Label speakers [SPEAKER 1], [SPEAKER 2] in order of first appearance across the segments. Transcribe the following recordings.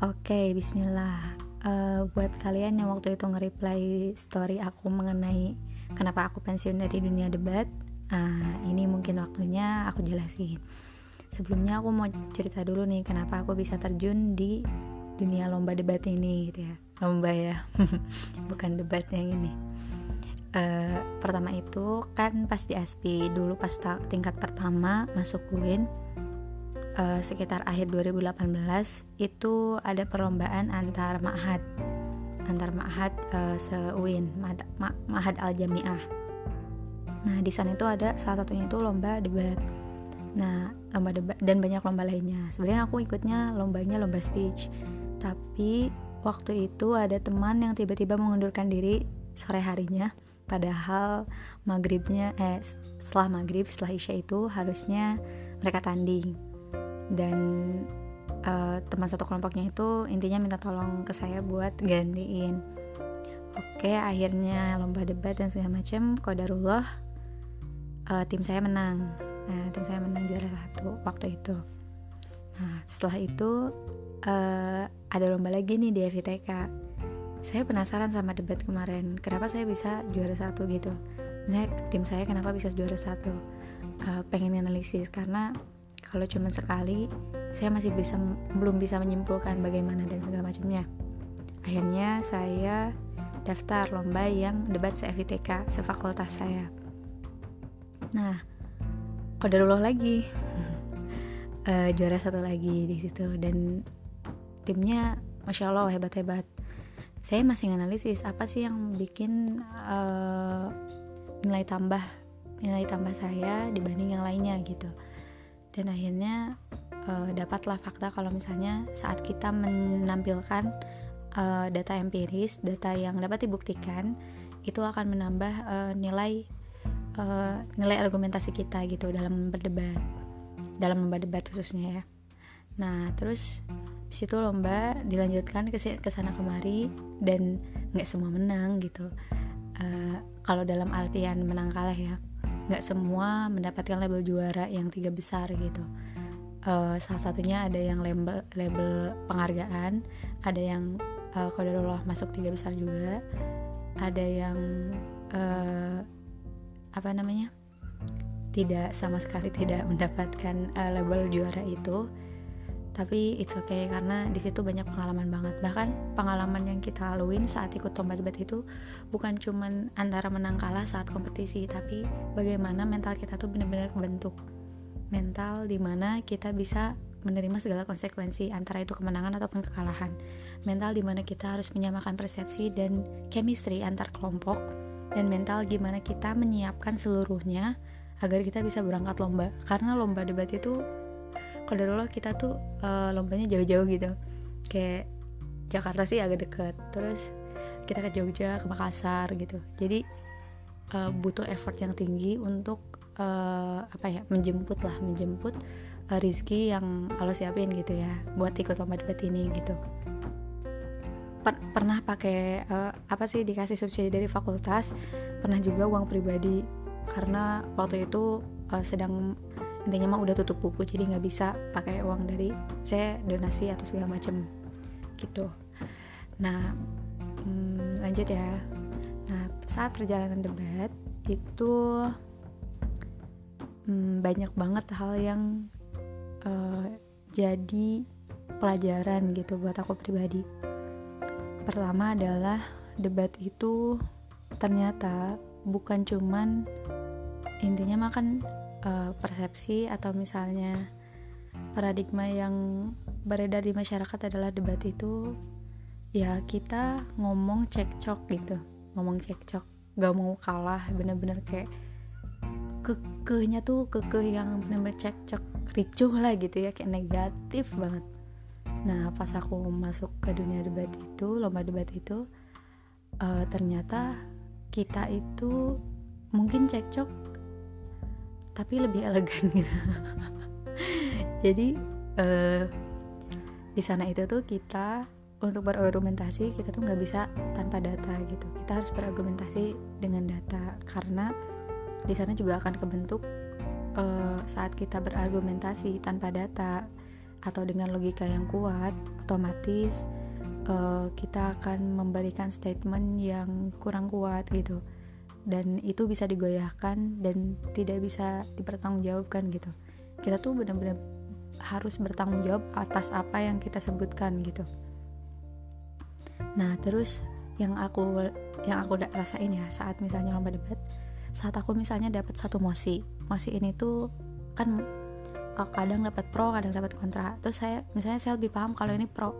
[SPEAKER 1] Oke, bismillah. Uh, buat kalian yang waktu itu nge-reply story aku mengenai kenapa aku pensiun dari dunia debat, uh, ini mungkin waktunya aku jelasin. Sebelumnya aku mau cerita dulu nih kenapa aku bisa terjun di dunia lomba debat ini gitu ya. Lomba ya, bukan debat yang ini. Uh, pertama itu kan pas di ASPI dulu pas tingkat pertama masuk UIN uh, sekitar akhir 2018 itu ada perlombaan antar ma'had. Antar ma'had uh, se-UIN ma'had al-jami'ah. Nah di sana itu ada salah satunya itu lomba debat. Nah lomba debat dan banyak lomba lainnya. Sebenarnya aku ikutnya lombanya lomba speech. Tapi waktu itu ada teman yang tiba-tiba mengundurkan diri sore harinya. Padahal maghribnya eh setelah maghrib setelah isya itu harusnya mereka tanding dan uh, teman satu kelompoknya itu intinya minta tolong ke saya buat gantiin. Oke akhirnya lomba debat dan segala macam kodarullah uh, tim saya menang. Nah tim saya menang juara satu waktu itu. Nah setelah itu uh, ada lomba lagi nih di FITK saya penasaran sama debat kemarin kenapa saya bisa juara satu gitu? Misalnya tim saya kenapa bisa juara satu? Uh, pengen analisis karena kalau cuma sekali saya masih bisa belum bisa menyimpulkan bagaimana dan segala macamnya. Akhirnya saya daftar lomba yang debat se-FITK sefakultas saya. Nah kodarullah lagi? Uh, juara satu lagi di situ dan timnya masya allah hebat hebat saya masih nganalisis apa sih yang bikin uh, nilai tambah nilai tambah saya dibanding yang lainnya gitu dan akhirnya uh, dapatlah fakta kalau misalnya saat kita menampilkan uh, data empiris, data yang dapat dibuktikan, itu akan menambah uh, nilai uh, nilai argumentasi kita gitu dalam berdebat, dalam lomba debat khususnya ya. Nah terus situ lomba dilanjutkan ke sana kemari dan nggak semua menang gitu. Uh, kalau dalam artian menang kalah ya nggak semua mendapatkan label juara yang tiga besar gitu. Uh, salah satunya ada yang label label penghargaan ada yang uh, kodarullah masuk tiga besar juga ada yang uh, apa namanya tidak sama sekali tidak mendapatkan uh, label juara itu tapi it's okay karena di situ banyak pengalaman banget. Bahkan pengalaman yang kita laluin saat ikut lomba debat itu bukan cuman antara menang kalah saat kompetisi tapi bagaimana mental kita tuh benar-benar kebentuk mental di mana kita bisa menerima segala konsekuensi antara itu kemenangan ataupun kekalahan. Mental di mana kita harus menyamakan persepsi dan chemistry antar kelompok. Dan mental gimana kita menyiapkan seluruhnya agar kita bisa berangkat lomba. Karena lomba debat itu kalau kita tuh uh, lombanya jauh-jauh gitu. Kayak Jakarta sih agak deket. Terus kita ke Jogja ke Makassar gitu. Jadi uh, butuh effort yang tinggi untuk uh, apa ya menjemput lah menjemput uh, rizki yang Allah siapin gitu ya buat ikut lomba debat ini gitu. Per pernah pakai uh, apa sih dikasih subsidi dari fakultas pernah juga uang pribadi. Karena waktu itu uh, sedang intinya mah udah tutup buku jadi nggak bisa pakai uang dari saya donasi atau segala macem gitu. Nah hmm, lanjut ya. Nah saat perjalanan debat itu hmm, banyak banget hal yang uh, jadi pelajaran gitu buat aku pribadi. Pertama adalah debat itu ternyata bukan cuman intinya makan uh, persepsi atau misalnya paradigma yang beredar di masyarakat adalah debat itu ya kita ngomong cekcok gitu ngomong cekcok gak mau kalah bener-bener kayak kekehnya tuh kekeh yang bener-bener cekcok ricuh lah gitu ya kayak negatif banget. Nah pas aku masuk ke dunia debat itu lomba debat itu uh, ternyata kita itu mungkin cekcok tapi lebih elegan gitu. Jadi uh, di sana itu tuh kita untuk berargumentasi kita tuh nggak bisa tanpa data gitu. Kita harus berargumentasi dengan data karena di sana juga akan kebentuk uh, saat kita berargumentasi tanpa data atau dengan logika yang kuat otomatis uh, kita akan memberikan statement yang kurang kuat gitu dan itu bisa digoyahkan dan tidak bisa dipertanggungjawabkan gitu. Kita tuh benar-benar harus bertanggung jawab atas apa yang kita sebutkan gitu. Nah terus yang aku yang aku rasain ya saat misalnya lomba debat saat aku misalnya dapat satu mosi mosi ini tuh kan kadang dapat pro kadang dapat kontra. Terus saya misalnya saya lebih paham kalau ini pro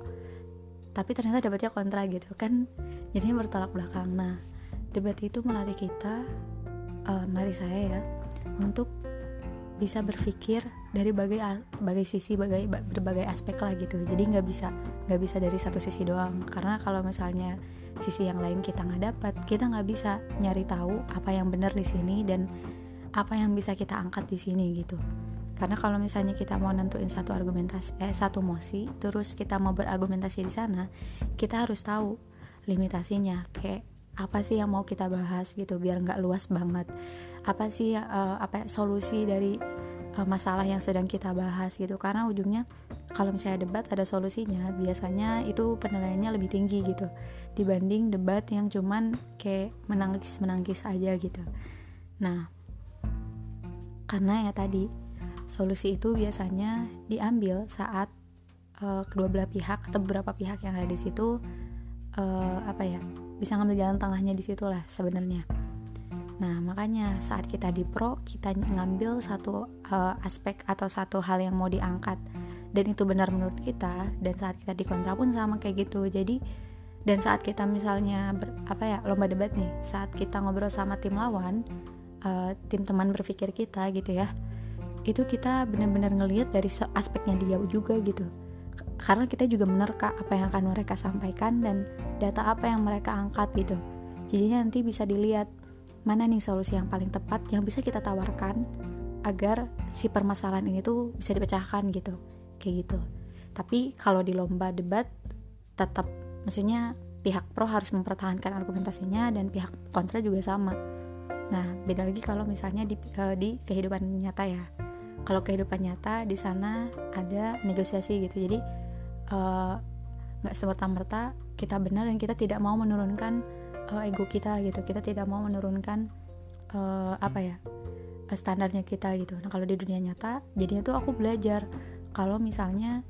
[SPEAKER 1] tapi ternyata dapatnya kontra gitu kan jadinya bertolak belakang. Nah debat itu melatih kita uh, melatih saya ya untuk bisa berpikir dari berbagai berbagai sisi berbagai berbagai aspek lah gitu. Jadi nggak bisa nggak bisa dari satu sisi doang. Karena kalau misalnya sisi yang lain kita nggak dapat kita nggak bisa nyari tahu apa yang benar di sini dan apa yang bisa kita angkat di sini gitu. Karena kalau misalnya kita mau nentuin satu argumentasi eh satu mosi terus kita mau berargumentasi di sana kita harus tahu limitasinya. Kayak apa sih yang mau kita bahas gitu biar nggak luas banget. Apa sih uh, apa solusi dari uh, masalah yang sedang kita bahas gitu. Karena ujungnya kalau misalnya debat ada solusinya biasanya itu penilaiannya lebih tinggi gitu dibanding debat yang cuman kayak menangis menangis aja gitu. Nah karena ya tadi solusi itu biasanya diambil saat uh, kedua belah pihak atau beberapa pihak yang ada di situ uh, apa ya bisa ngambil jalan tengahnya di situ lah sebenarnya. Nah makanya saat kita di pro kita ngambil satu uh, aspek atau satu hal yang mau diangkat. Dan itu benar menurut kita dan saat kita di kontra pun sama kayak gitu. Jadi dan saat kita misalnya ber, apa ya lomba debat nih saat kita ngobrol sama tim lawan uh, tim teman berpikir kita gitu ya itu kita benar-benar ngelihat dari aspeknya dia juga gitu karena kita juga menerka apa yang akan mereka sampaikan dan data apa yang mereka angkat gitu. Jadinya nanti bisa dilihat mana nih solusi yang paling tepat yang bisa kita tawarkan agar si permasalahan ini tuh bisa dipecahkan gitu. Kayak gitu. Tapi kalau di lomba debat tetap maksudnya pihak pro harus mempertahankan argumentasinya dan pihak kontra juga sama. Nah beda lagi kalau misalnya di, uh, di kehidupan nyata ya. Kalau kehidupan nyata di sana ada negosiasi gitu. Jadi nggak uh, semerta-merta kita benar dan kita tidak mau menurunkan uh, ego kita gitu. Kita tidak mau menurunkan uh, apa ya standarnya kita gitu. Nah kalau di dunia nyata jadinya tuh aku belajar. Kalau misalnya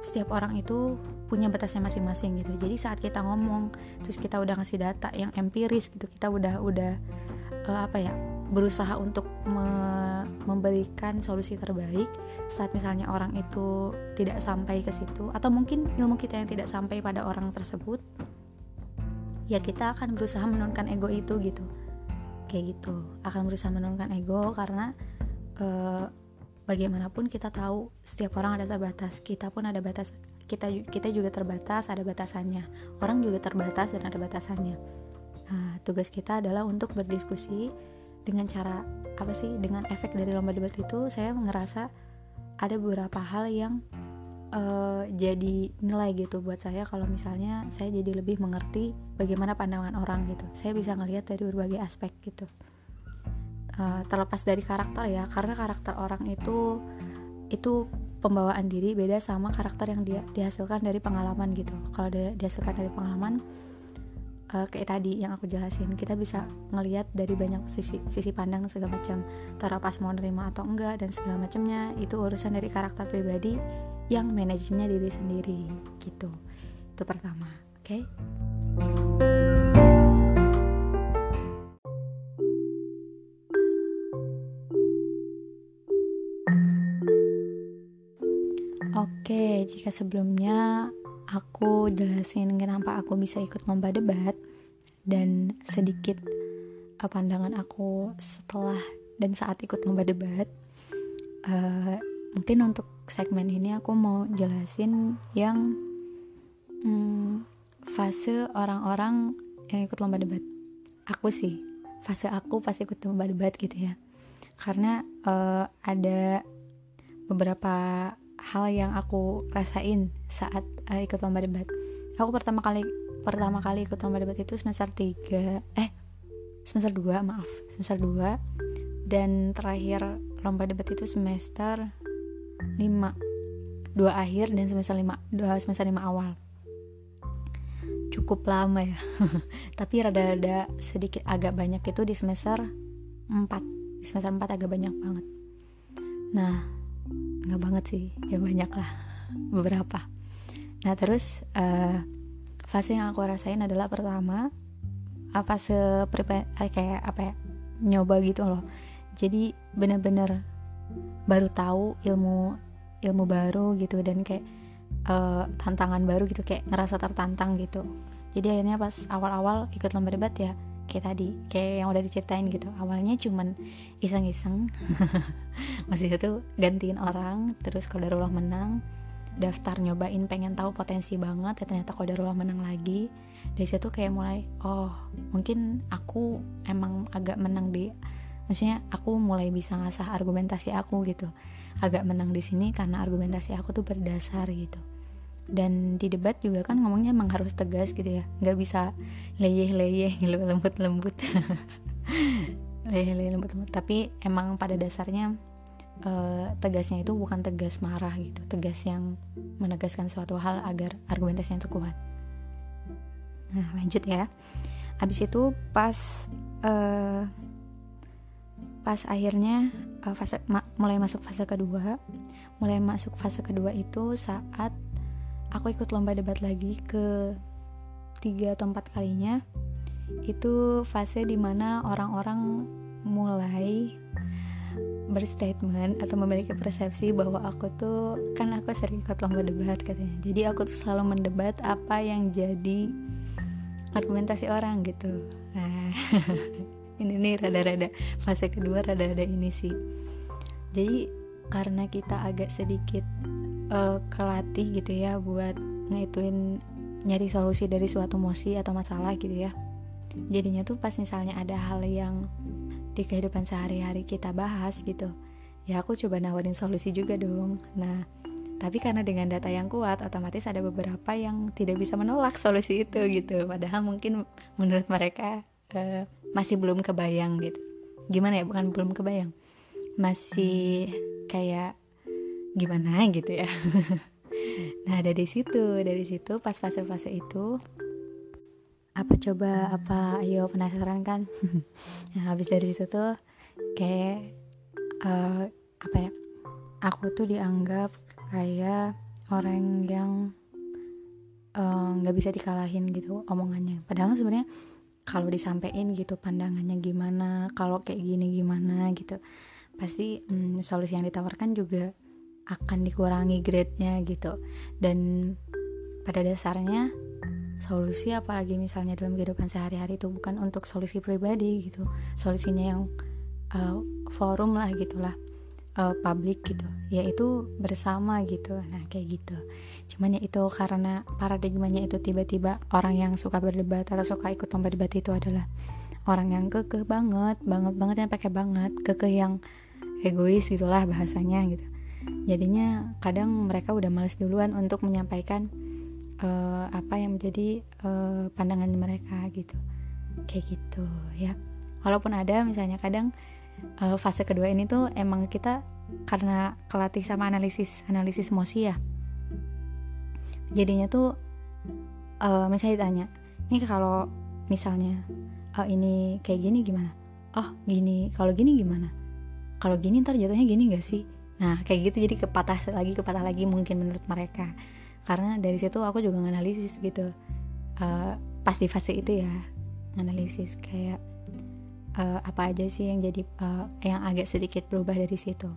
[SPEAKER 1] setiap orang itu punya batasnya masing-masing gitu. Jadi saat kita ngomong terus kita udah ngasih data yang empiris gitu kita udah udah uh, apa ya berusaha untuk me memberikan solusi terbaik saat misalnya orang itu tidak sampai ke situ atau mungkin ilmu kita yang tidak sampai pada orang tersebut ya kita akan berusaha menurunkan ego itu gitu. Kayak gitu akan berusaha menurunkan ego karena uh, bagaimanapun kita tahu setiap orang ada terbatas kita pun ada batas kita kita juga terbatas ada batasannya. Orang juga terbatas dan ada batasannya. Nah, tugas kita adalah untuk berdiskusi dengan cara apa sih dengan efek dari lomba debat itu saya ngerasa ada beberapa hal yang uh, jadi nilai gitu buat saya kalau misalnya saya jadi lebih mengerti bagaimana pandangan orang gitu. Saya bisa ngelihat dari berbagai aspek gitu. Uh, terlepas dari karakter ya karena karakter orang itu itu pembawaan diri beda sama karakter yang dia dihasilkan dari pengalaman gitu. Kalau dia dihasilkan dari pengalaman uh, kayak tadi yang aku jelasin kita bisa ngelihat dari banyak sisi sisi pandang segala macam pas mau nerima atau enggak dan segala macamnya itu urusan dari karakter pribadi yang manajernya diri sendiri gitu itu pertama oke okay? Oke, jika sebelumnya aku jelasin kenapa aku bisa ikut lomba debat dan sedikit uh, pandangan aku setelah dan saat ikut lomba debat. Uh, mungkin untuk segmen ini aku mau jelasin yang hmm, fase orang-orang yang ikut lomba debat. Aku sih, fase aku pas ikut lomba debat gitu ya. Karena uh, ada beberapa hal yang aku rasain saat uh, ikut lomba debat. Aku pertama kali pertama kali ikut lomba debat itu semester 3 eh semester 2 maaf semester 2 dan terakhir lomba debat itu semester 5 dua akhir dan semester lima dua semester lima awal. Cukup lama ya tapi rada-rada sedikit agak banyak itu di semester 4 di semester 4 agak banyak banget. Nah nggak banget sih ya banyak lah beberapa. Nah terus uh, fase yang aku rasain adalah pertama apa se eh, kayak apa ya nyoba gitu loh. Jadi bener-bener baru tahu ilmu ilmu baru gitu dan kayak uh, tantangan baru gitu kayak ngerasa tertantang gitu. Jadi akhirnya pas awal-awal ikut lomba debat ya kayak tadi kayak yang udah diceritain gitu. Awalnya cuman iseng-iseng. Masih itu gantiin orang terus kalau Kodarullah menang daftar nyobain pengen tahu potensi banget ya ternyata kalau Kodarullah menang lagi dari situ kayak mulai oh mungkin aku emang agak menang di maksudnya aku mulai bisa ngasah argumentasi aku gitu. Agak menang di sini karena argumentasi aku tuh berdasar gitu dan di debat juga kan ngomongnya emang harus tegas gitu ya. Nggak bisa leyeh-leyeh lembut-lembut. Leyeh-leyeh lembut-lembut. Tapi emang pada dasarnya uh, tegasnya itu bukan tegas marah gitu. Tegas yang menegaskan suatu hal agar argumentasinya itu kuat. Nah lanjut ya. Habis itu pas uh, pas akhirnya uh, fase ma mulai masuk fase kedua mulai masuk fase kedua itu saat aku ikut lomba debat lagi ke tiga atau empat kalinya itu fase di mana orang-orang mulai berstatement atau memiliki persepsi bahwa aku tuh kan aku sering ikut lomba debat katanya. Jadi aku tuh selalu mendebat apa yang jadi argumentasi orang gitu. Nah ini nih rada-rada fase kedua rada-rada ini sih. Jadi karena kita agak sedikit uh, kelatih gitu ya buat ngituin nyari solusi dari suatu emosi atau masalah gitu ya. Jadinya tuh pas misalnya ada hal yang di kehidupan sehari-hari kita bahas gitu ya aku coba nawarin solusi juga dong. Nah tapi karena dengan data yang kuat otomatis ada beberapa yang tidak bisa menolak solusi itu gitu. Padahal mungkin menurut mereka uh, masih belum kebayang gitu. Gimana ya? Bukan belum kebayang. Masih kayak gimana gitu ya. Nah dari situ dari situ pas fase-fase itu apa coba apa ayo penasaran kan? Nah, habis dari situ tuh kayak uh, apa ya aku tuh dianggap kayak orang yang eh, nggak uh, bisa dikalahin gitu omongannya. Padahal sebenarnya kalau disampaikan gitu pandangannya gimana kalau kayak gini gimana gitu pasti hmm, solusi yang ditawarkan juga akan dikurangi grade-nya gitu. Dan pada dasarnya solusi apalagi misalnya dalam kehidupan sehari-hari itu bukan untuk solusi pribadi gitu. Solusinya yang uh, forum lah gitulah uh, publik gitu. Yaitu bersama gitu. Nah kayak gitu. Cuman ya itu karena paradigmanya itu tiba-tiba orang yang suka berdebat atau suka ikut lomba debat itu adalah orang yang kekeh banget banget banget yang pakai banget kekeh yang egois gitulah bahasanya gitu jadinya kadang mereka udah males duluan untuk menyampaikan uh, apa yang menjadi uh, pandangan mereka gitu. Kayak gitu ya. Walaupun ada misalnya kadang uh, fase kedua ini tuh emang kita karena kelatih sama analisis analisis emosi ya. Jadinya tuh uh, misalnya ditanya ini kalau misalnya oh, ini kayak gini gimana? Oh gini kalau gini gimana? Kalau gini ntar jatuhnya gini gak sih nah kayak gitu jadi kepatah lagi kepatah lagi mungkin menurut mereka. Karena dari situ aku juga nganalisis gitu. Uh, pas di fase itu ya analisis kayak uh, apa aja sih yang jadi uh, yang agak sedikit berubah dari situ.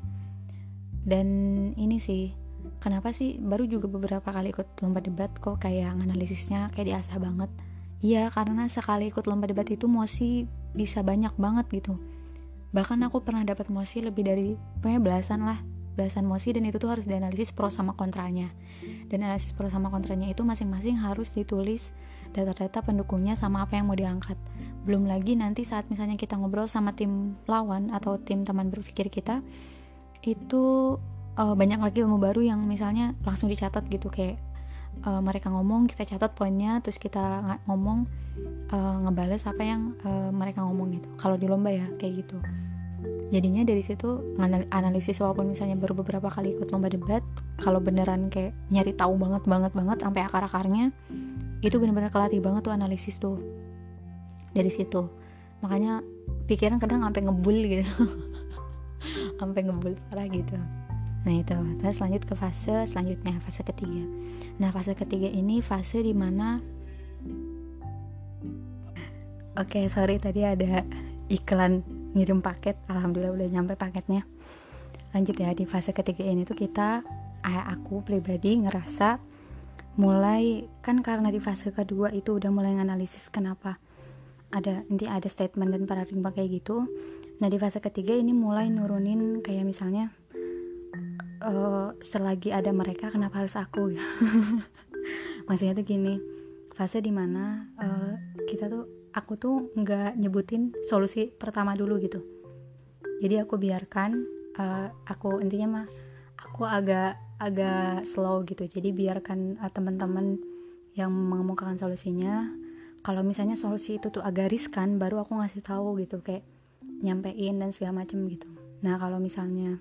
[SPEAKER 1] Dan ini sih kenapa sih baru juga beberapa kali ikut lomba debat kok kayak analisisnya kayak diasah banget. Iya karena sekali ikut lomba debat itu mosi bisa banyak banget gitu. Bahkan aku pernah dapat mosi lebih dari punya belasan lah belasan mosi dan itu tuh harus dianalisis pro sama kontranya. Dan analisis pro sama kontranya itu masing-masing harus ditulis data-data pendukungnya sama apa yang mau diangkat. Belum lagi nanti saat misalnya kita ngobrol sama tim lawan atau tim teman berpikir kita itu uh, banyak lagi ilmu baru yang misalnya langsung dicatat gitu. Kayak uh, mereka ngomong kita catat poinnya terus kita ngomong uh, ngebales apa yang uh, mereka ngomong gitu. Kalau di lomba ya kayak gitu jadinya dari situ analisis walaupun misalnya baru beberapa kali ikut lomba debat kalau beneran kayak nyari tahu banget banget banget sampai akar akarnya itu bener-bener kelatih banget tuh analisis tuh. Dari situ. Makanya pikiran kadang sampai ngebul gitu. Sampai ngebul parah gitu. Nah itu. Terus lanjut ke fase selanjutnya fase ketiga. Nah fase ketiga ini fase di mana oke okay, sorry tadi ada iklan ngirim paket alhamdulillah udah nyampe paketnya. Lanjut ya di fase ketiga ini tuh kita aku pribadi ngerasa mulai kan karena di fase kedua itu udah mulai nganalisis kenapa ada nanti ada statement dan paradigma kayak gitu. Nah di fase ketiga ini mulai nurunin kayak misalnya uh, selagi ada mereka kenapa harus aku? Maksudnya tuh gini fase di mana uh, kita tuh aku tuh nggak nyebutin solusi pertama dulu gitu. Jadi aku biarkan uh, aku intinya mah aku agak agak slow gitu. Jadi biarkan uh, teman-teman yang mengemukakan solusinya. Kalau misalnya solusi itu tuh agak riskan baru aku ngasih tahu gitu kayak nyampein dan segala macem gitu. Nah kalau misalnya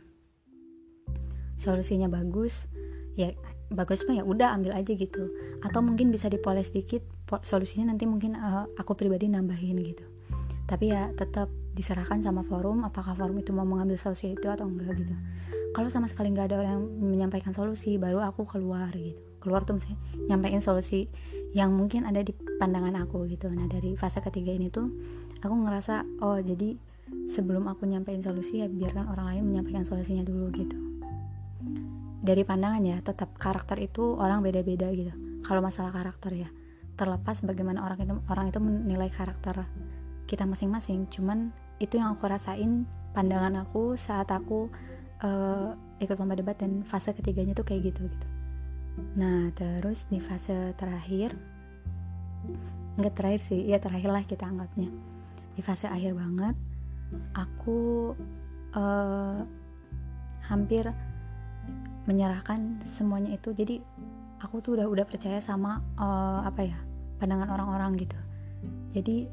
[SPEAKER 1] solusinya bagus ya bagus mah ya udah ambil aja gitu. Atau mungkin bisa dipoles dikit solusinya nanti mungkin uh, aku pribadi nambahin gitu. Tapi ya tetap diserahkan sama forum apakah forum itu mau mengambil solusi itu atau enggak gitu. Kalau sama sekali nggak ada orang yang menyampaikan solusi baru aku keluar gitu. Keluar tuh misalnya nyampaikan solusi yang mungkin ada di pandangan aku gitu. Nah dari fase ketiga ini tuh aku ngerasa oh jadi sebelum aku nyampein solusi ya biarkan orang lain menyampaikan solusinya dulu gitu dari pandangan ya tetap karakter itu orang beda-beda gitu. Kalau masalah karakter ya terlepas bagaimana orang itu orang itu menilai karakter kita masing-masing cuman itu yang aku rasain pandangan aku saat aku uh, ikut lomba debat dan fase ketiganya tuh kayak gitu gitu. Nah terus di fase terakhir enggak terakhir sih ya terakhir lah kita anggapnya. Di fase akhir banget aku uh, hampir menyerahkan semuanya itu. Jadi aku tuh udah udah percaya sama uh, apa ya pandangan orang-orang gitu. Jadi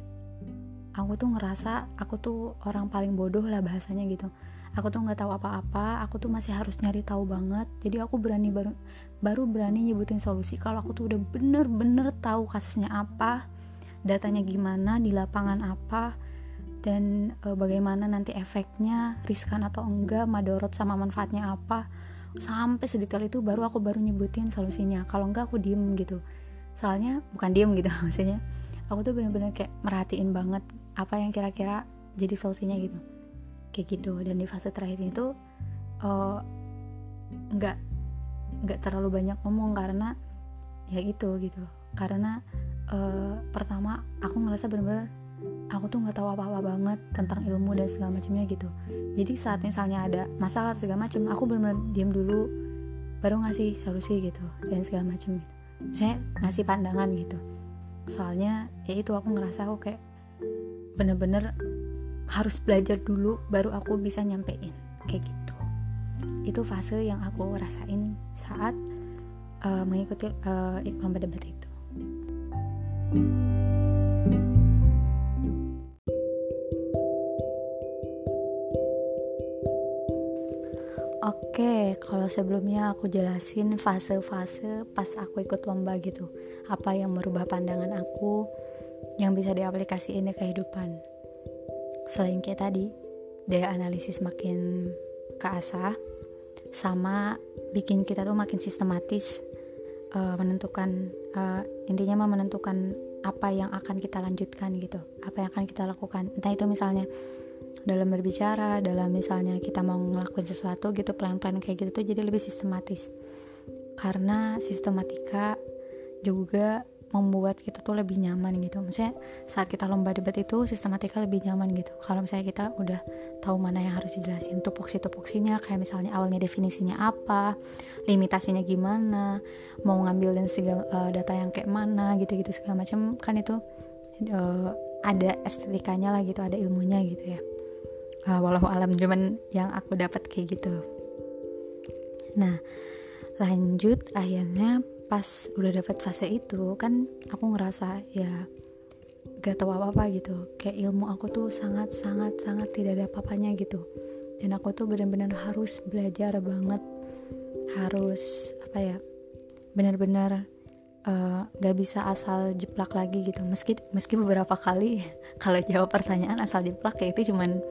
[SPEAKER 1] aku tuh ngerasa aku tuh orang paling bodoh lah bahasanya gitu. Aku tuh nggak tahu apa-apa aku tuh masih harus nyari tahu banget. Jadi aku berani baru baru berani nyebutin solusi kalau aku tuh udah bener-bener tahu kasusnya apa datanya gimana di lapangan apa dan e, bagaimana nanti efeknya riskan atau enggak madorot sama manfaatnya apa sampai sedetail itu baru aku baru nyebutin solusinya. Kalau enggak aku diem gitu. Soalnya bukan diem gitu maksudnya. Aku tuh bener-bener kayak merhatiin banget apa yang kira-kira jadi solusinya gitu. Kayak gitu. Dan di fase terakhir itu uh, nggak nggak terlalu banyak ngomong karena ya gitu gitu. Karena uh, pertama aku ngerasa bener-bener aku tuh nggak tahu apa-apa banget tentang ilmu dan segala macamnya gitu. Jadi saat misalnya ada masalah segala macam aku benar-benar diam dulu baru ngasih solusi gitu dan segala macam gitu. Saya ngasih pandangan gitu. Soalnya ya itu aku ngerasa aku kayak bener-bener harus belajar dulu baru aku bisa nyampein kayak gitu. Itu fase yang aku rasain saat uh, mengikuti uh, iklan berdebat itu. thank you Oke, kalau sebelumnya aku jelasin fase-fase pas aku ikut lomba gitu. Apa yang merubah pandangan aku yang bisa diaplikasiin di kehidupan. Selain kayak tadi, daya analisis makin keasah sama bikin kita tuh makin sistematis uh, menentukan uh, intinya mah menentukan apa yang akan kita lanjutkan gitu. Apa yang akan kita lakukan. Entah itu misalnya dalam berbicara dalam misalnya kita mau ngelakuin sesuatu gitu plan-plan kayak gitu tuh jadi lebih sistematis. Karena sistematika juga membuat kita tuh lebih nyaman gitu. Maksudnya saat kita lomba debat itu sistematika lebih nyaman gitu. Kalau misalnya kita udah tahu mana yang harus dijelasin tupoksi-tupoksinya kayak misalnya awalnya definisinya apa limitasinya gimana mau ngambil dan segala uh, data yang kayak mana gitu-gitu segala macam kan itu uh, ada estetikanya lah gitu ada ilmunya gitu ya uh, walau alam cuman yang aku dapat kayak gitu. Nah lanjut akhirnya pas udah dapat fase itu kan aku ngerasa ya gak tahu apa apa gitu. Kayak ilmu aku tuh sangat sangat sangat tidak ada apa-apanya gitu. Dan aku tuh benar-benar harus belajar banget. Harus apa ya benar-benar uh, gak bisa asal jeplak lagi gitu. Meski meski beberapa kali kalau jawab pertanyaan asal jeplak kayak itu cuman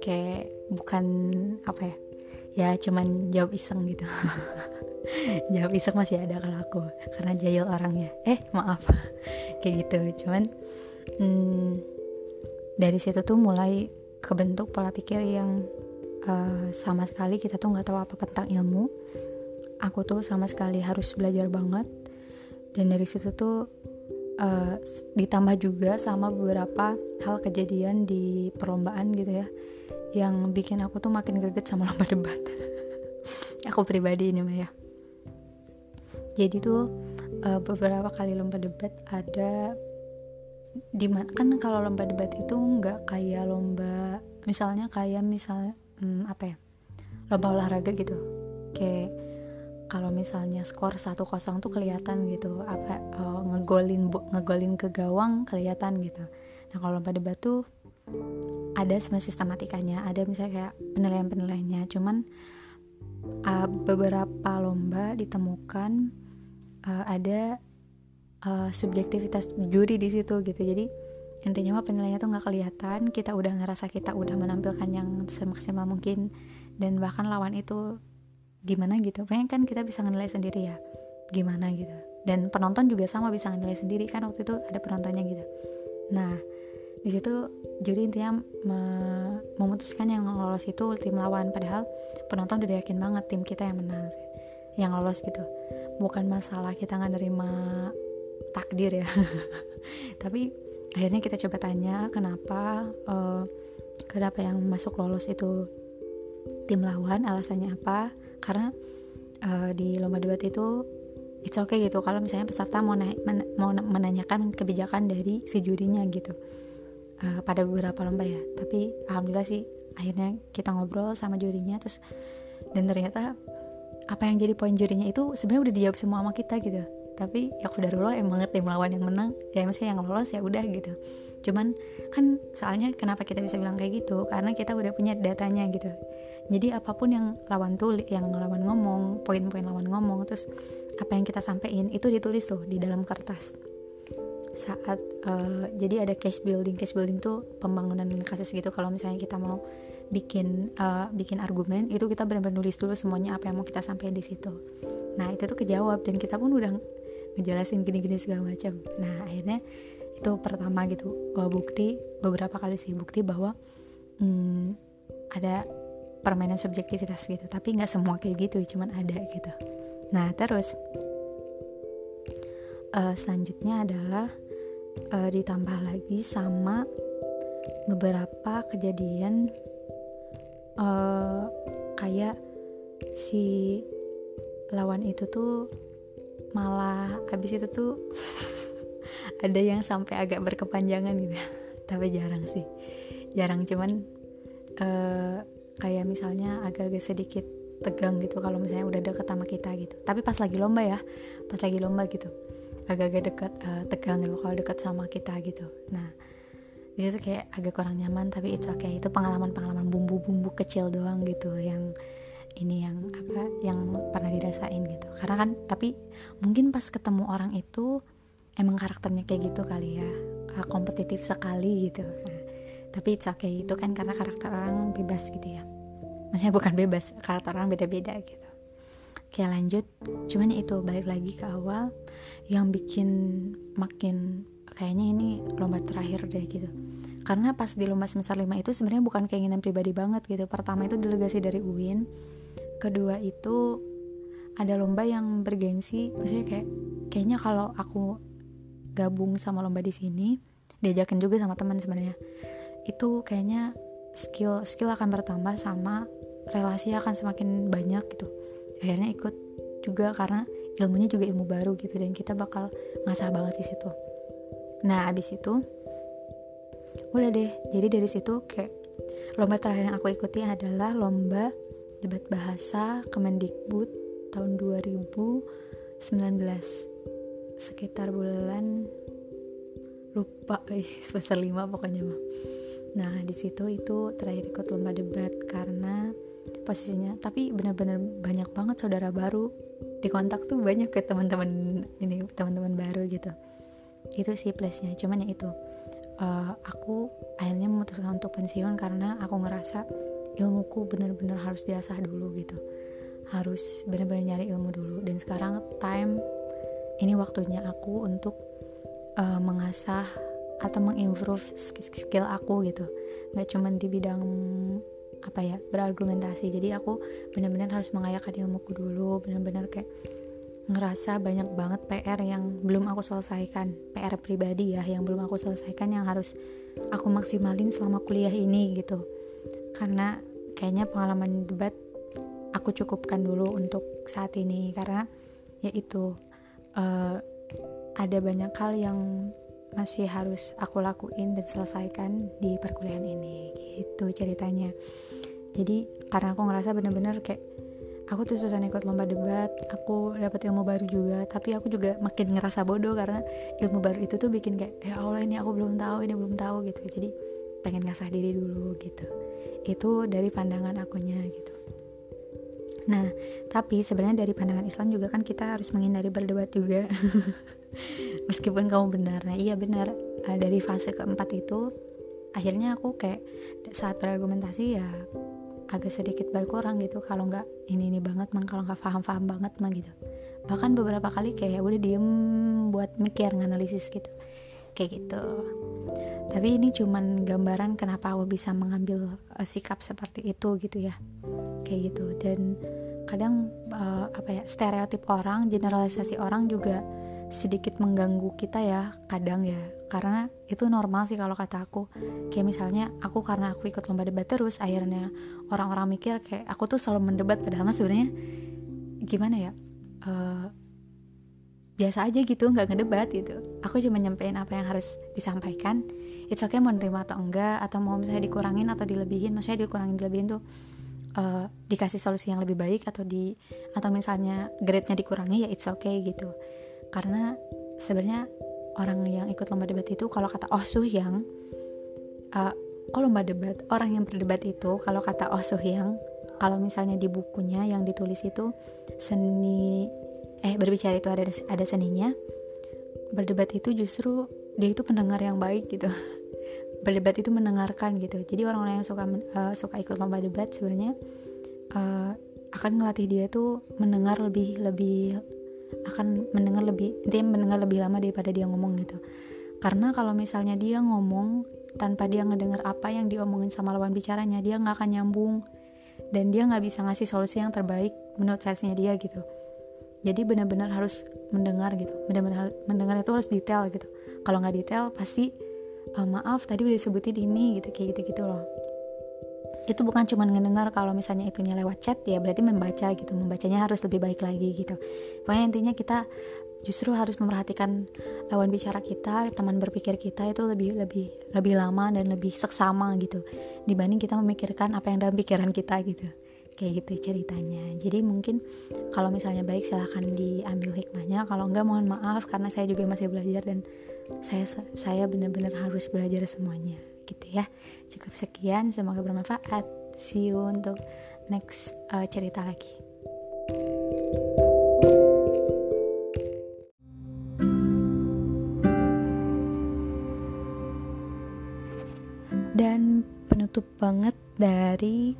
[SPEAKER 1] kayak bukan apa ya? Ya cuman jawab iseng gitu. Jawab iseng masih ada kalau aku karena jahil orangnya. Eh maaf. Kayak gitu. Cuman hmm, dari situ tuh mulai kebentuk pola pikir yang uh, sama sekali kita tuh nggak tahu apa tentang ilmu. Aku tuh sama sekali harus belajar banget. Dan dari situ tuh uh, ditambah juga sama beberapa hal kejadian di perlombaan gitu ya yang bikin aku tuh makin greget sama lomba debat. Aku pribadi ini mah ya. Jadi tuh uh, beberapa kali lomba debat ada di mana kan kalau lomba debat itu nggak kayak lomba misalnya kayak misal hmm, apa ya lomba olahraga gitu. Kayak kalau misalnya skor 1-0 tuh kelihatan gitu apa uh, ngegolin ngegolin ke gawang kelihatan gitu. Nah kalau lomba debat tuh ada semua sistematikanya ada misalnya kayak penilaian penilaiannya cuman uh, beberapa lomba ditemukan uh, ada uh, subjektivitas juri di situ gitu. Jadi intinya mah penilaiannya tuh nggak kelihatan kita udah ngerasa kita udah menampilkan yang semaksimal mungkin dan bahkan lawan itu gimana gitu. Pengen kan kita bisa nilai sendiri ya. Gimana gitu. Dan penonton juga sama bisa nilai sendiri kan waktu itu ada penontonnya gitu. Nah di situ juri intinya me memutuskan yang lolos itu tim lawan. Padahal penonton udah yakin banget tim kita yang menang sih yang lolos gitu. Bukan masalah kita nggak nerima takdir ya. Tapi akhirnya kita coba tanya kenapa uh, kenapa yang masuk lolos itu tim lawan? Alasannya apa karena uh, di lomba debat itu it's okay gitu. Kalau misalnya peserta mau, na men mau menanyakan kebijakan dari si jurinya gitu. Uh, pada beberapa lomba ya. Tapi alhamdulillah sih akhirnya kita ngobrol sama jurinya terus dan ternyata apa yang jadi poin jurinya itu sebenarnya udah dijawab semua sama kita gitu. Tapi ya lo emang tim lawan yang menang ya maksudnya yang lolos ya udah gitu. Cuman kan soalnya kenapa kita bisa bilang kayak gitu? Karena kita udah punya datanya gitu jadi apa pun yang lawan tulis yang lawan ngomong poin-poin lawan ngomong terus apa yang kita sampaikan itu ditulis tuh di dalam kertas. Saat uh, jadi ada case building. Case building tuh pembangunan kasus gitu. Kalau misalnya kita mau bikin uh, bikin argumen itu kita benar-benar nulis dulu semuanya apa yang mau kita sampaikan di situ. Nah itu tuh kejawab dan kita pun udah ngejelasin gini-gini segala macam. Nah akhirnya itu pertama gitu uh, bukti beberapa kali sih bukti bahwa hmm, ada permainan subjektivitas gitu. Tapi nggak semua kayak gitu cuman ada gitu. Nah terus uh, selanjutnya adalah uh, ditambah lagi sama beberapa kejadian uh, kayak si lawan itu tuh malah abis itu tuh ada yang sampai agak berkepanjangan gitu. Tapi jarang sih. Jarang cuman uh, kayak misalnya agak-agak sedikit tegang gitu kalau misalnya udah deket sama kita gitu. Tapi pas lagi lomba ya pas lagi lomba gitu agak-agak dekat uh, tegang gitu kalau dekat sama kita gitu. Nah di situ kayak agak kurang nyaman tapi itu okay. Itu pengalaman-pengalaman bumbu-bumbu kecil doang gitu yang ini yang apa yang pernah dirasain gitu. Karena kan tapi mungkin pas ketemu orang itu emang karakternya kayak gitu kali ya. Uh, kompetitif sekali gitu tapi it's okay itu kan karena karakter orang bebas gitu ya. Maksudnya bukan bebas karakter orang beda-beda gitu. Oke lanjut. Cuman itu balik lagi ke awal. Yang bikin makin Kayaknya ini lomba terakhir deh gitu. Karena pas di lomba semester 5 itu sebenarnya bukan keinginan pribadi banget gitu. Pertama itu delegasi dari UIN. Kedua itu Ada lomba yang bergengsi. Maksudnya kayak Kayaknya kalau aku gabung sama lomba di sini Diajakin juga sama teman sebenarnya Itu kayaknya skill skill akan bertambah sama relasi akan semakin banyak gitu. Akhirnya ikut juga karena ilmunya juga ilmu baru gitu dan kita bakal ngasah banget di situ. Nah abis itu udah deh. Jadi dari situ kayak lomba terakhir yang aku ikuti adalah lomba debat bahasa Kemendikbud tahun 2019 sekitar bulan lupa eh semester 5 pokoknya mah nah di situ itu terakhir ikut lomba debat karena posisinya tapi benar-benar banyak banget saudara baru. Di kontak tuh banyak ke teman-teman ini teman-teman baru gitu. Itu sih plusnya cuman ya itu. Uh, aku akhirnya memutuskan untuk pensiun karena aku ngerasa ilmuku benar-benar harus diasah dulu gitu. Harus benar-benar nyari ilmu dulu. Dan sekarang time ini waktunya aku untuk uh, mengasah atau mengimprove skill aku gitu. Nggak cuman di bidang apa ya berargumentasi. Jadi aku benar-benar harus mengayakan ilmuku dulu benar-benar kayak ngerasa banyak banget PR yang belum aku selesaikan. PR pribadi ya yang belum aku selesaikan yang harus aku maksimalin selama kuliah ini gitu. Karena kayaknya pengalaman debat aku cukupkan dulu untuk saat ini. Karena yaitu uh, ada banyak hal yang masih harus aku lakuin dan selesaikan di perkuliahan ini gitu ceritanya. Jadi karena aku ngerasa bener-bener kayak aku tuh susah ikut lomba debat aku dapat ilmu baru juga tapi aku juga makin ngerasa bodoh karena ilmu baru itu tuh bikin kayak ya Allah ini aku belum tahu ini belum tahu gitu. Jadi pengen ngasah diri dulu gitu. Itu dari pandangan akunya gitu nah tapi sebenarnya dari pandangan Islam juga kan kita harus menghindari berdebat juga. Meskipun kamu benar. Nah iya benar. Uh, dari fase keempat itu akhirnya aku kayak saat berargumentasi ya agak sedikit berkurang gitu. Kalau nggak ini ini banget mang. Kalau nggak paham paham banget mah gitu. Bahkan beberapa kali kayak udah diem buat mikir nganalisis gitu. Kayak gitu tapi ini cuman gambaran kenapa aku bisa mengambil uh, sikap seperti itu gitu ya. Kayak gitu. Dan kadang uh, apa ya stereotip orang generalisasi orang juga sedikit mengganggu kita ya kadang ya. Karena itu normal sih kalau kata aku. Kayak misalnya aku karena aku ikut lomba debat terus akhirnya orang-orang mikir kayak aku tuh selalu mendebat padahal sebenarnya gimana ya uh, biasa aja gitu nggak ngedebat gitu. Aku cuma nyampein apa yang harus disampaikan it's okay mau nerima atau enggak atau mau misalnya dikurangin atau dilebihin maksudnya dikurangin dilebihin tuh uh, dikasih solusi yang lebih baik atau di atau misalnya grade-nya dikurangi ya it's okay gitu. Karena sebenarnya orang yang ikut lomba debat itu kalau kata Oh Suhyang uh, kalau lomba debat orang yang berdebat itu kalau kata Oh Suhyang kalau misalnya di bukunya yang ditulis itu seni eh berbicara itu ada ada seninya berdebat itu justru dia itu pendengar yang baik gitu berdebat itu mendengarkan gitu. Jadi orang-orang yang suka uh, suka ikut lomba debat sebenarnya uh, akan ngelatih dia tuh mendengar lebih lebih akan mendengar lebih dia mendengar lebih lama daripada dia ngomong gitu. Karena kalau misalnya dia ngomong tanpa dia ngedengar apa yang diomongin sama lawan bicaranya dia nggak akan nyambung. Dan dia nggak bisa ngasih solusi yang terbaik menurut versinya dia gitu. Jadi benar-benar harus mendengar gitu. Benar-benar mendengar itu harus detail gitu. Kalau nggak detail pasti uh, maaf tadi udah disebutin ini gitu kayak gitu gitu loh. Itu bukan cuma ngedengar kalau misalnya itunya lewat chat ya berarti membaca gitu membacanya harus lebih baik lagi gitu. Pokoknya intinya kita justru harus memperhatikan lawan bicara kita teman berpikir kita itu lebih lebih lebih lama dan lebih seksama gitu dibanding kita memikirkan apa yang dalam pikiran kita gitu. Kayak gitu ceritanya. Jadi mungkin kalau misalnya baik silahkan diambil hikmahnya. Kalau enggak mohon maaf karena saya juga masih belajar dan saya saya benar-benar harus belajar semuanya gitu ya. Cukup sekian semoga bermanfaat. See you untuk next uh, cerita lagi. Dan penutup banget dari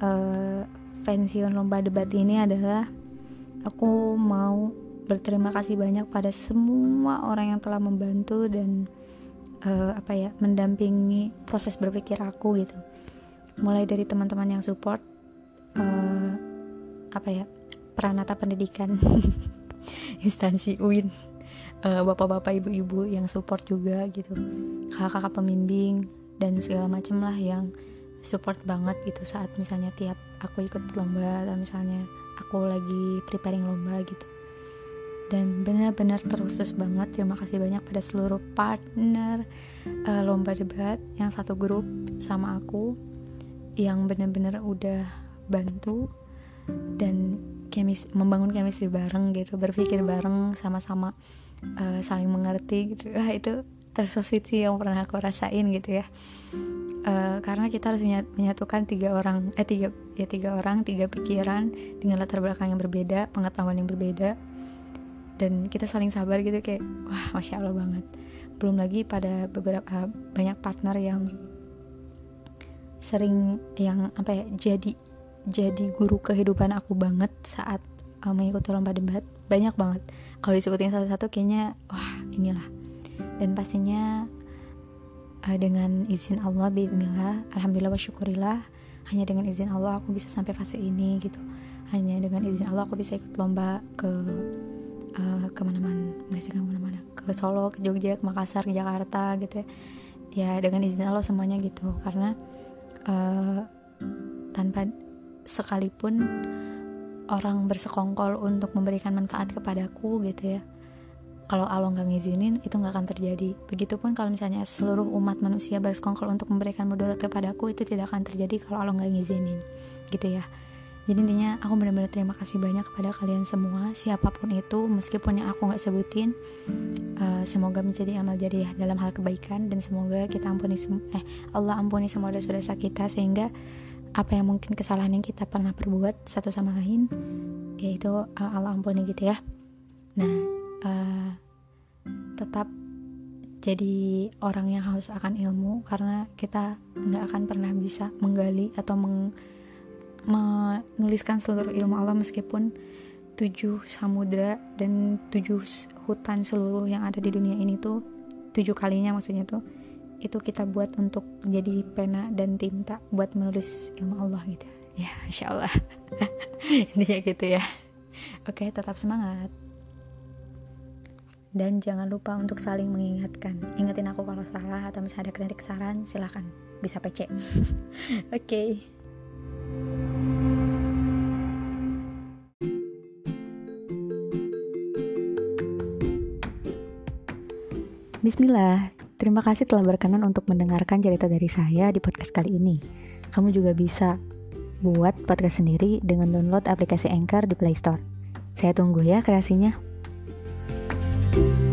[SPEAKER 1] uh, pensiun lomba debat ini adalah aku mau berterima kasih banyak pada semua orang yang telah membantu dan uh, apa ya mendampingi proses berpikir aku gitu. Mulai dari teman-teman yang support uh, apa ya peranata pendidikan instansi UIN uh, bapak-bapak ibu-ibu yang support juga gitu. Kakak-kakak pembimbing dan segala macam lah yang support banget gitu saat misalnya tiap aku ikut lomba atau misalnya aku lagi preparing lomba gitu dan benar-benar terusus banget. Terima kasih banyak pada seluruh partner uh, lomba debat yang satu grup sama aku yang benar-benar udah bantu dan kemis membangun chemistry bareng gitu berpikir bareng sama-sama uh, saling mengerti gitu. Ah itu tersusit sih yang pernah aku rasain gitu ya. Uh, karena kita harus menyatukan tiga orang eh tiga ya tiga orang tiga pikiran dengan latar belakang yang berbeda pengetahuan yang berbeda dan kita saling sabar gitu kayak wah masya allah banget. Belum lagi pada beberapa banyak partner yang sering yang apa ya jadi jadi guru kehidupan aku banget saat uh, mengikuti lomba debat banyak banget. Kalau disebutin satu-satu kayaknya wah inilah. Dan pastinya uh, dengan izin Allah bismillah alhamdulillah wa syukurillah hanya dengan izin Allah aku bisa sampai fase ini gitu. Hanya dengan izin Allah aku bisa ikut lomba ke uh, ke mana-mana nggak sih ke mana-mana. Ke Solo ke Jogja ke Makassar ke Jakarta gitu ya. Ya dengan izin Allah semuanya gitu. Karena uh, tanpa sekalipun orang bersekongkol untuk memberikan manfaat kepadaku gitu ya kalau Allah nggak ngizinin itu nggak akan terjadi. Begitupun kalau misalnya seluruh umat manusia bersekongkol untuk memberikan mudarat kepadaku itu tidak akan terjadi kalau Allah nggak ngizinin gitu ya jadi intinya aku benar-benar terima kasih banyak kepada kalian semua siapa pun itu meskipun yang aku nggak sebutin uh, semoga menjadi amal jariah dalam hal kebaikan dan semoga kita ampuni eh Allah ampuni semua dosa-dosa kita sehingga apa yang mungkin kesalahan yang kita pernah perbuat satu sama lain yaitu uh, Allah ampuni gitu ya. Nah uh, tetap jadi orang yang harus akan ilmu karena kita nggak akan pernah bisa menggali atau meng menuliskan seluruh ilmu Allah meskipun tujuh samudra dan tujuh hutan seluruh yang ada di dunia ini tuh tujuh kalinya maksudnya tuh itu kita buat untuk jadi pena dan tinta buat menulis ilmu Allah gitu. Ya insya Allah. Intinya gitu ya. Oke tetap semangat. Dan jangan lupa untuk saling mengingatkan. Ingetin aku kalau salah atau misalnya ada kritik saran silahkan bisa PC oke. okay. Bismillah, terima kasih telah berkenan untuk mendengarkan cerita dari saya di podcast kali ini. Kamu juga bisa buat podcast sendiri dengan download aplikasi Anchor di Play Store. Saya tunggu ya kreasinya. thank you